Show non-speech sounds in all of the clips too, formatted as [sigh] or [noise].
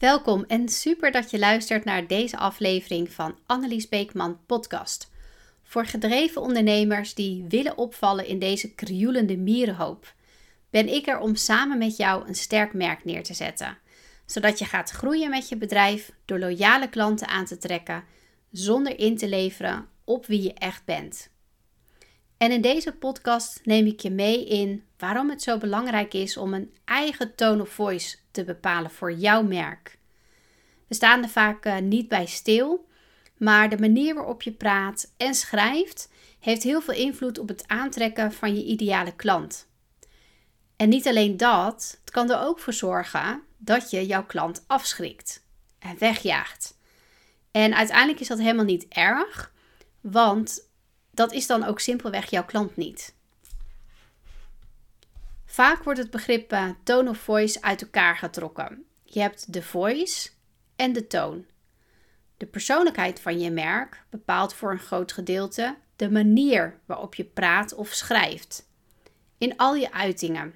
Welkom en super dat je luistert naar deze aflevering van Annelies Beekman podcast. Voor gedreven ondernemers die willen opvallen in deze krioelende mierenhoop, ben ik er om samen met jou een sterk merk neer te zetten, zodat je gaat groeien met je bedrijf door loyale klanten aan te trekken zonder in te leveren op wie je echt bent. En in deze podcast neem ik je mee in waarom het zo belangrijk is om een eigen tone of voice te bepalen voor jouw merk. We staan er vaak uh, niet bij stil, maar de manier waarop je praat en schrijft heeft heel veel invloed op het aantrekken van je ideale klant. En niet alleen dat, het kan er ook voor zorgen dat je jouw klant afschrikt en wegjaagt. En uiteindelijk is dat helemaal niet erg, want dat is dan ook simpelweg jouw klant niet. Vaak wordt het begrip uh, tone of voice uit elkaar getrokken. Je hebt de voice en de toon. De persoonlijkheid van je merk bepaalt voor een groot gedeelte de manier waarop je praat of schrijft. In al je uitingen.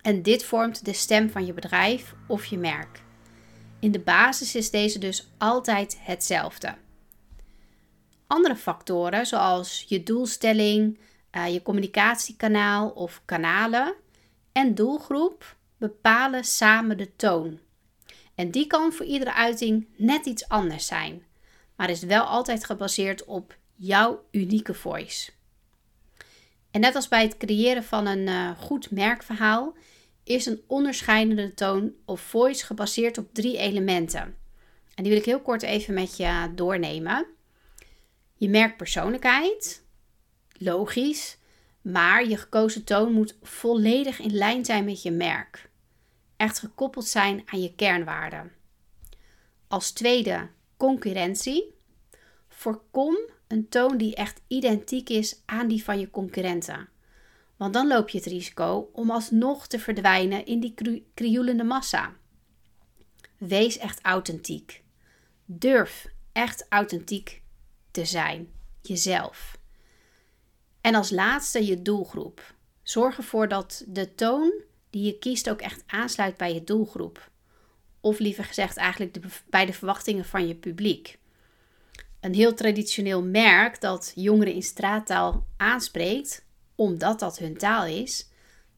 En dit vormt de stem van je bedrijf of je merk. In de basis is deze dus altijd hetzelfde. Andere factoren, zoals je doelstelling, uh, je communicatiekanaal of kanalen en doelgroep, bepalen samen de toon. En die kan voor iedere uiting net iets anders zijn, maar is wel altijd gebaseerd op jouw unieke voice. En net als bij het creëren van een uh, goed merkverhaal, is een onderscheidende toon of voice gebaseerd op drie elementen. En die wil ik heel kort even met je doornemen. Je merkpersoonlijkheid, logisch, maar je gekozen toon moet volledig in lijn zijn met je merk. Echt gekoppeld zijn aan je kernwaarden. Als tweede, concurrentie. Voorkom een toon die echt identiek is aan die van je concurrenten. Want dan loop je het risico om alsnog te verdwijnen in die krioelende massa. Wees echt authentiek. Durf echt authentiek te zijn. Jezelf. En als laatste je doelgroep. Zorg ervoor dat de toon die je kiest ook echt aansluit bij je doelgroep. Of liever gezegd, eigenlijk bij de verwachtingen van je publiek. Een heel traditioneel merk dat jongeren in straattaal aanspreekt, omdat dat hun taal is,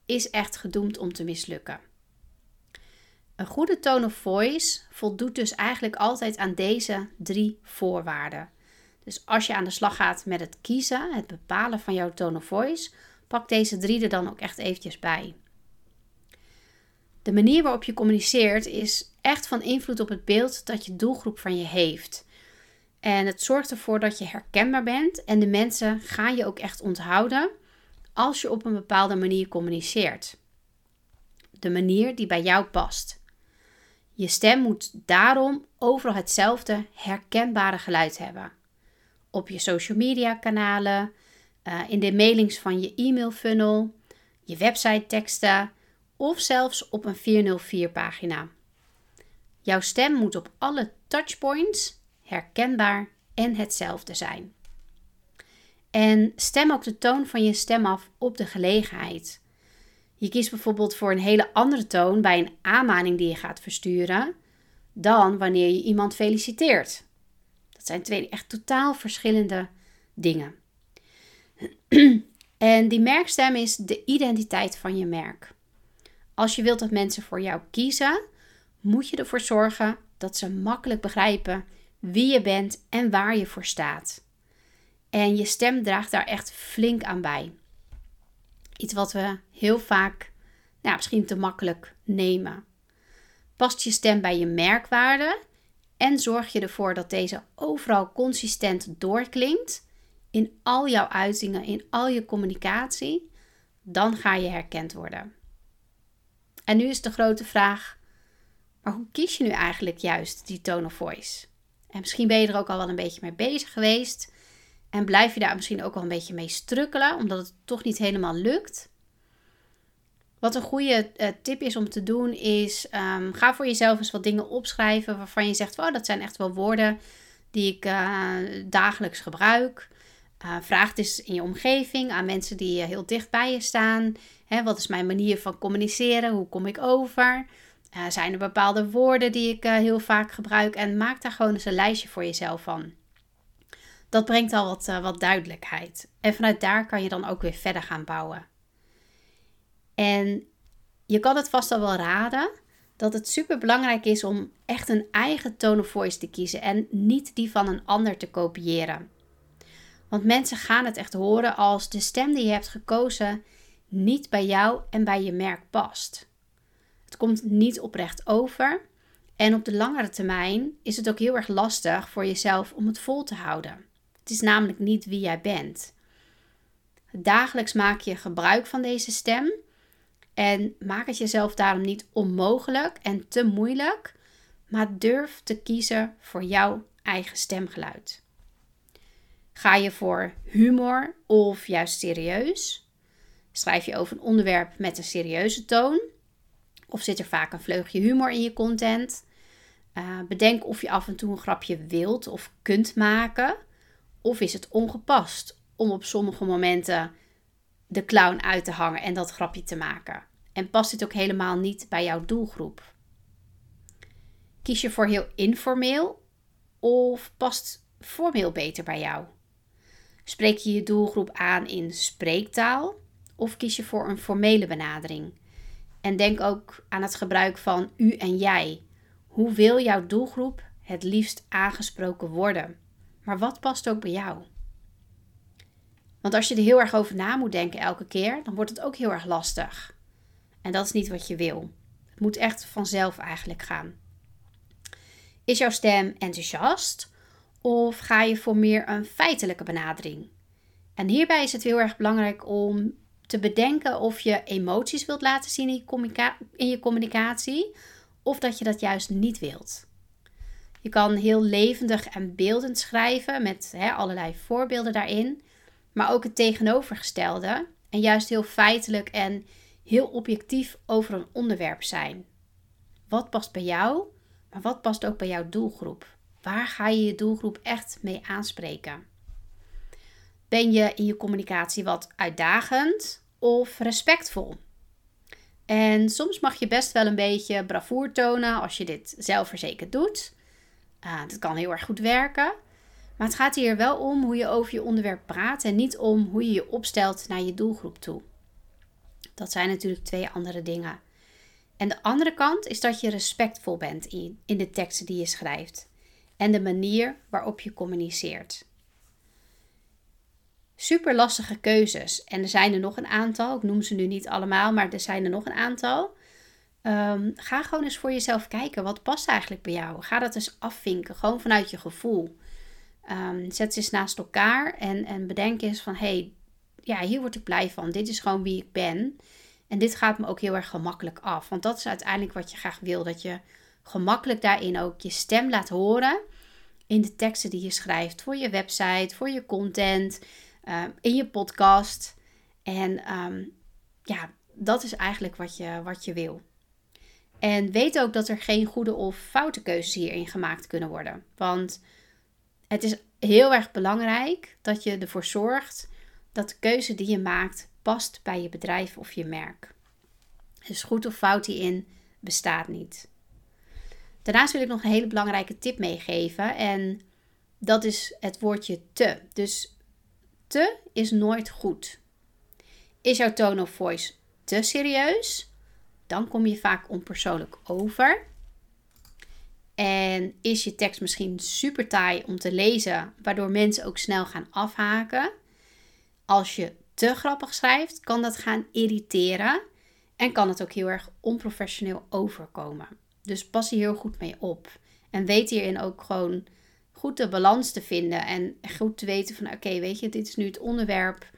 is echt gedoemd om te mislukken. Een goede tone of voice voldoet dus eigenlijk altijd aan deze drie voorwaarden. Dus als je aan de slag gaat met het kiezen, het bepalen van jouw tone of voice, pak deze drie er dan ook echt eventjes bij. De manier waarop je communiceert is echt van invloed op het beeld dat je doelgroep van je heeft. En het zorgt ervoor dat je herkenbaar bent en de mensen gaan je ook echt onthouden als je op een bepaalde manier communiceert. De manier die bij jou past. Je stem moet daarom overal hetzelfde herkenbare geluid hebben. Op je social media kanalen, eh, in de mailings van je e-mail funnel, je website teksten of zelfs op een 404 pagina. Jouw stem moet op alle touchpoints herkenbaar en hetzelfde zijn. En stem ook de toon van je stem af op de gelegenheid. Je kiest bijvoorbeeld voor een hele andere toon bij een aanmaning die je gaat versturen dan wanneer je iemand feliciteert. Dat zijn twee echt totaal verschillende dingen. [clears throat] en die merkstem is de identiteit van je merk. Als je wilt dat mensen voor jou kiezen, moet je ervoor zorgen dat ze makkelijk begrijpen wie je bent en waar je voor staat. En je stem draagt daar echt flink aan bij. Iets wat we heel vaak, nou, misschien te makkelijk nemen. Past je stem bij je merkwaarde en zorg je ervoor dat deze overal consistent doorklinkt in al jouw uitingen, in al je communicatie, dan ga je herkend worden. En nu is de grote vraag: maar hoe kies je nu eigenlijk juist die tone of voice? En misschien ben je er ook al wel een beetje mee bezig geweest. En blijf je daar misschien ook wel een beetje mee strukkelen, omdat het toch niet helemaal lukt. Wat een goede uh, tip is om te doen, is um, ga voor jezelf eens wat dingen opschrijven waarvan je zegt: oh, dat zijn echt wel woorden die ik uh, dagelijks gebruik. Uh, vraag het eens in je omgeving aan mensen die heel dicht bij je staan. Hè, wat is mijn manier van communiceren? Hoe kom ik over? Zijn er bepaalde woorden die ik heel vaak gebruik? En maak daar gewoon eens een lijstje voor jezelf van. Dat brengt al wat, wat duidelijkheid. En vanuit daar kan je dan ook weer verder gaan bouwen. En je kan het vast al wel raden dat het super belangrijk is om echt een eigen tone of voice te kiezen en niet die van een ander te kopiëren. Want mensen gaan het echt horen als de stem die je hebt gekozen niet bij jou en bij je merk past. Het komt niet oprecht over en op de langere termijn is het ook heel erg lastig voor jezelf om het vol te houden. Het is namelijk niet wie jij bent. Dagelijks maak je gebruik van deze stem en maak het jezelf daarom niet onmogelijk en te moeilijk, maar durf te kiezen voor jouw eigen stemgeluid. Ga je voor humor of juist serieus? Schrijf je over een onderwerp met een serieuze toon? Of zit er vaak een vleugje humor in je content? Uh, bedenk of je af en toe een grapje wilt of kunt maken. Of is het ongepast om op sommige momenten de clown uit te hangen en dat grapje te maken? En past dit ook helemaal niet bij jouw doelgroep? Kies je voor heel informeel of past formeel beter bij jou? Spreek je je doelgroep aan in spreektaal of kies je voor een formele benadering? En denk ook aan het gebruik van u en jij. Hoe wil jouw doelgroep het liefst aangesproken worden? Maar wat past ook bij jou? Want als je er heel erg over na moet denken elke keer, dan wordt het ook heel erg lastig. En dat is niet wat je wil. Het moet echt vanzelf eigenlijk gaan. Is jouw stem enthousiast of ga je voor meer een feitelijke benadering? En hierbij is het heel erg belangrijk om te bedenken of je emoties wilt laten zien in je, communicatie of dat je dat juist niet wilt. Je kan heel levendig en beeldend schrijven met allerlei voorbeelden daarin, maar ook het tegenovergestelde en juist heel feitelijk en heel objectief over een onderwerp zijn. Wat past bij jou, maar wat past ook bij jouw doelgroep? Waar ga je je doelgroep echt mee aanspreken? Ben je in je communicatie wat uitdagend of respectvol? En soms mag je best wel een beetje bravoer tonen als je dit zelfverzekerd doet. Uh, dat kan heel erg goed werken. Maar het gaat hier wel om hoe je over je onderwerp praat en niet om hoe je je opstelt naar je doelgroep toe. Dat zijn natuurlijk twee andere dingen. En de andere kant is dat je respectvol bent in, in de teksten die je schrijft en de manier waarop je communiceert. Super lastige keuzes. En er zijn er nog een aantal. Ik noem ze nu niet allemaal, maar er zijn er nog een aantal. Um, ga gewoon eens voor jezelf kijken. Wat past eigenlijk bij jou? Ga dat eens afvinken. Gewoon vanuit je gevoel. Um, zet ze eens naast elkaar en, en bedenk eens van... hey, ja, hier word ik blij van. Dit is gewoon wie ik ben. En dit gaat me ook heel erg gemakkelijk af. Want dat is uiteindelijk wat je graag wil. Dat je gemakkelijk daarin ook je stem laat horen. In de teksten die je schrijft. Voor je website, voor je content, uh, in je podcast. En um, ja, dat is eigenlijk wat je, wat je wil. En weet ook dat er geen goede of foute keuzes hierin gemaakt kunnen worden. Want het is heel erg belangrijk dat je ervoor zorgt dat de keuze die je maakt past bij je bedrijf of je merk. Dus goed of fout hierin bestaat niet. Daarnaast wil ik nog een hele belangrijke tip meegeven en dat is het woordje te. Dus te is nooit goed. Is jouw tone of voice te serieus? Dan kom je vaak onpersoonlijk over. En is je tekst misschien super taai om te lezen, waardoor mensen ook snel gaan afhaken? Als je te grappig schrijft, kan dat gaan irriteren en kan het ook heel erg onprofessioneel overkomen. Dus pas hier heel goed mee op. En weet hierin ook gewoon goed de balans te vinden en goed te weten van oké, weet je, dit is nu het onderwerp.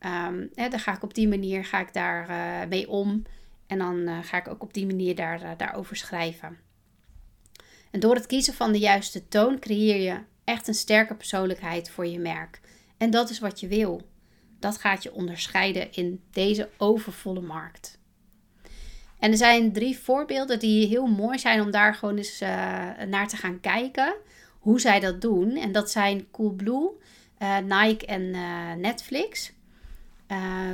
Um, hè, dan ga ik op die manier ga ik daar uh, mee om. En dan uh, ga ik ook op die manier daar, uh, daarover schrijven. En door het kiezen van de juiste toon creëer je echt een sterke persoonlijkheid voor je merk. En dat is wat je wil. Dat gaat je onderscheiden in deze overvolle markt. En er zijn drie voorbeelden die heel mooi zijn om daar gewoon eens uh, naar te gaan kijken. Hoe zij dat doen. En dat zijn Coolblue, uh, Nike en uh, Netflix.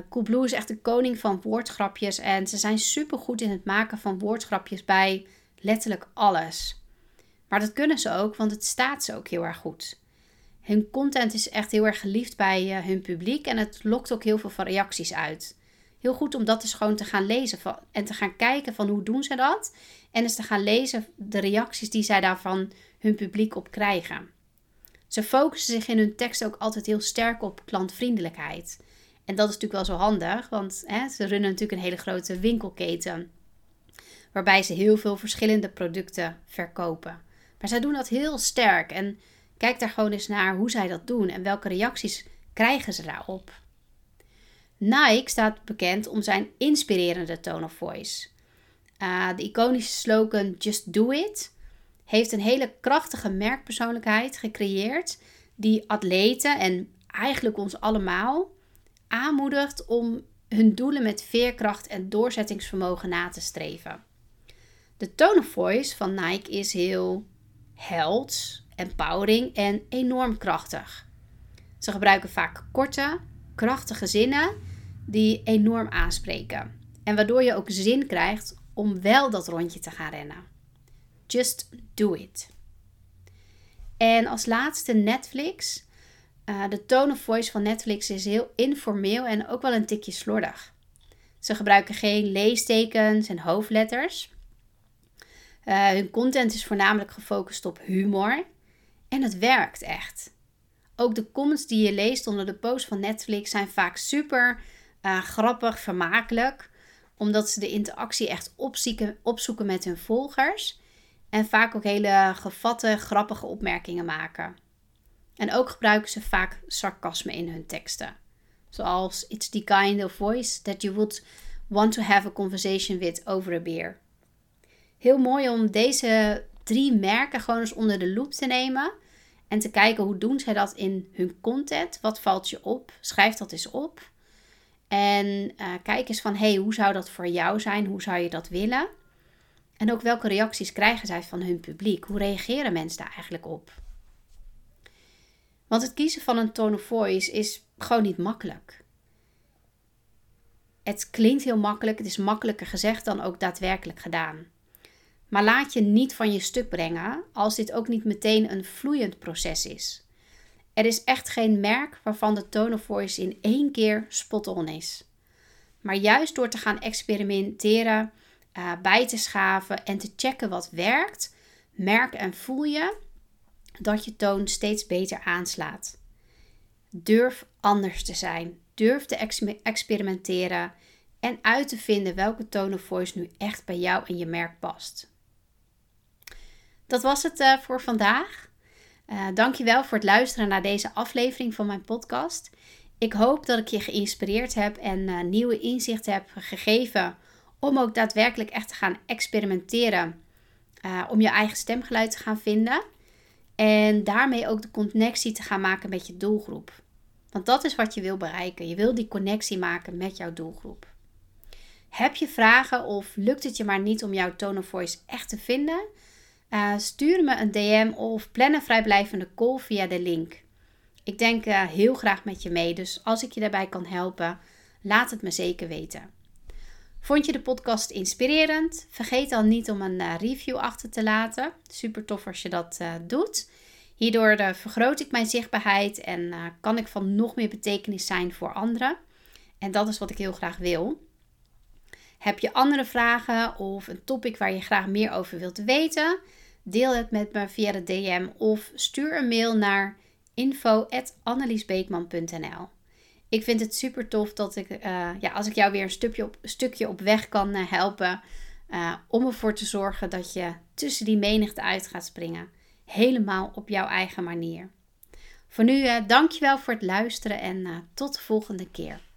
Coolblue is echt de koning van woordgrapjes en ze zijn super goed in het maken van woordgrapjes bij letterlijk alles. Maar dat kunnen ze ook, want het staat ze ook heel erg goed. Hun content is echt heel erg geliefd bij uh, hun publiek en het lokt ook heel veel van reacties uit. Heel goed om dat dus gewoon te gaan lezen van, en te gaan kijken van hoe doen ze dat. En eens te gaan lezen de reacties die zij daarvan hun publiek op krijgen. Ze focussen zich in hun tekst ook altijd heel sterk op klantvriendelijkheid. En dat is natuurlijk wel zo handig, want hè, ze runnen natuurlijk een hele grote winkelketen. Waarbij ze heel veel verschillende producten verkopen. Maar zij doen dat heel sterk. En kijk daar gewoon eens naar hoe zij dat doen en welke reacties krijgen ze daarop. Nike staat bekend om zijn inspirerende tone of voice. Uh, de iconische slogan Just Do It heeft een hele krachtige merkpersoonlijkheid gecreëerd die atleten en eigenlijk ons allemaal aanmoedigt om hun doelen met veerkracht en doorzettingsvermogen na te streven. De tone of voice van Nike is heel held, empowering en enorm krachtig. Ze gebruiken vaak korte, krachtige zinnen die enorm aanspreken. En waardoor je ook zin krijgt om wel dat rondje te gaan rennen. Just do it. En als laatste Netflix. Uh, de tone of voice van Netflix is heel informeel en ook wel een tikje slordig. Ze gebruiken geen leestekens en hoofdletters. Uh, hun content is voornamelijk gefocust op humor. En het werkt echt. Ook de comments die je leest onder de post van Netflix zijn vaak super uh, grappig, vermakelijk. Omdat ze de interactie echt opzoeken met hun volgers. En vaak ook hele gevatte, grappige opmerkingen maken. En ook gebruiken ze vaak sarcasme in hun teksten. Zoals It's the kind of voice that you would want to have a conversation with over a beer. Heel mooi om deze drie merken gewoon eens onder de loep te nemen. En te kijken hoe doen zij dat in hun content. Wat valt je op? Schrijf dat eens op. En uh, kijk eens van, hey, hoe zou dat voor jou zijn? Hoe zou je dat willen? En ook welke reacties krijgen zij van hun publiek? Hoe reageren mensen daar eigenlijk op? Want het kiezen van een tone of voice is gewoon niet makkelijk. Het klinkt heel makkelijk, het is makkelijker gezegd dan ook daadwerkelijk gedaan. Maar laat je niet van je stuk brengen als dit ook niet meteen een vloeiend proces is. Er is echt geen merk waarvan de tone of voice in één keer spot on is. Maar juist door te gaan experimenteren, uh, bij te schaven en te checken wat werkt, merk en voel je dat je toon steeds beter aanslaat. Durf anders te zijn. Durf te experimenteren en uit te vinden welke tone of voice nu echt bij jou en je merk past. Dat was het uh, voor vandaag. Uh, dankjewel voor het luisteren naar deze aflevering van mijn podcast. Ik hoop dat ik je geïnspireerd heb en uh, nieuwe inzichten heb gegeven om ook daadwerkelijk echt te gaan experimenteren. Om je eigen stemgeluid te gaan vinden. En daarmee ook de connectie te gaan maken met je doelgroep. Want dat is wat je wil bereiken. Je wil die connectie maken met jouw doelgroep. Heb je vragen of lukt het je maar niet om jouw tone of voice echt te vinden? Uh, stuur me een DM of plan een vrijblijvende call via de link. Ik denk uh, heel graag met je mee, dus als ik je daarbij kan helpen, laat het me zeker weten. Vond je de podcast inspirerend? Vergeet dan niet om een uh, review achter te laten. Super tof als je dat doet. Hierdoor vergroot ik mijn zichtbaarheid en kan ik van nog meer betekenis zijn voor anderen. En dat is wat ik heel graag wil. Heb je andere vragen of een topic waar je graag meer over wilt weten? Deel het met me via de DM of stuur een mail naar info.anneliesbeekman.nl Ik vind het super tof dat ik, uh, ja, als ik jou weer een stukje op, stukje op weg kan uh, helpen. Uh, om ervoor te zorgen dat je tussen die menigte uit gaat springen. Helemaal op jouw eigen manier. Voor nu, dankjewel voor het luisteren en tot de volgende keer.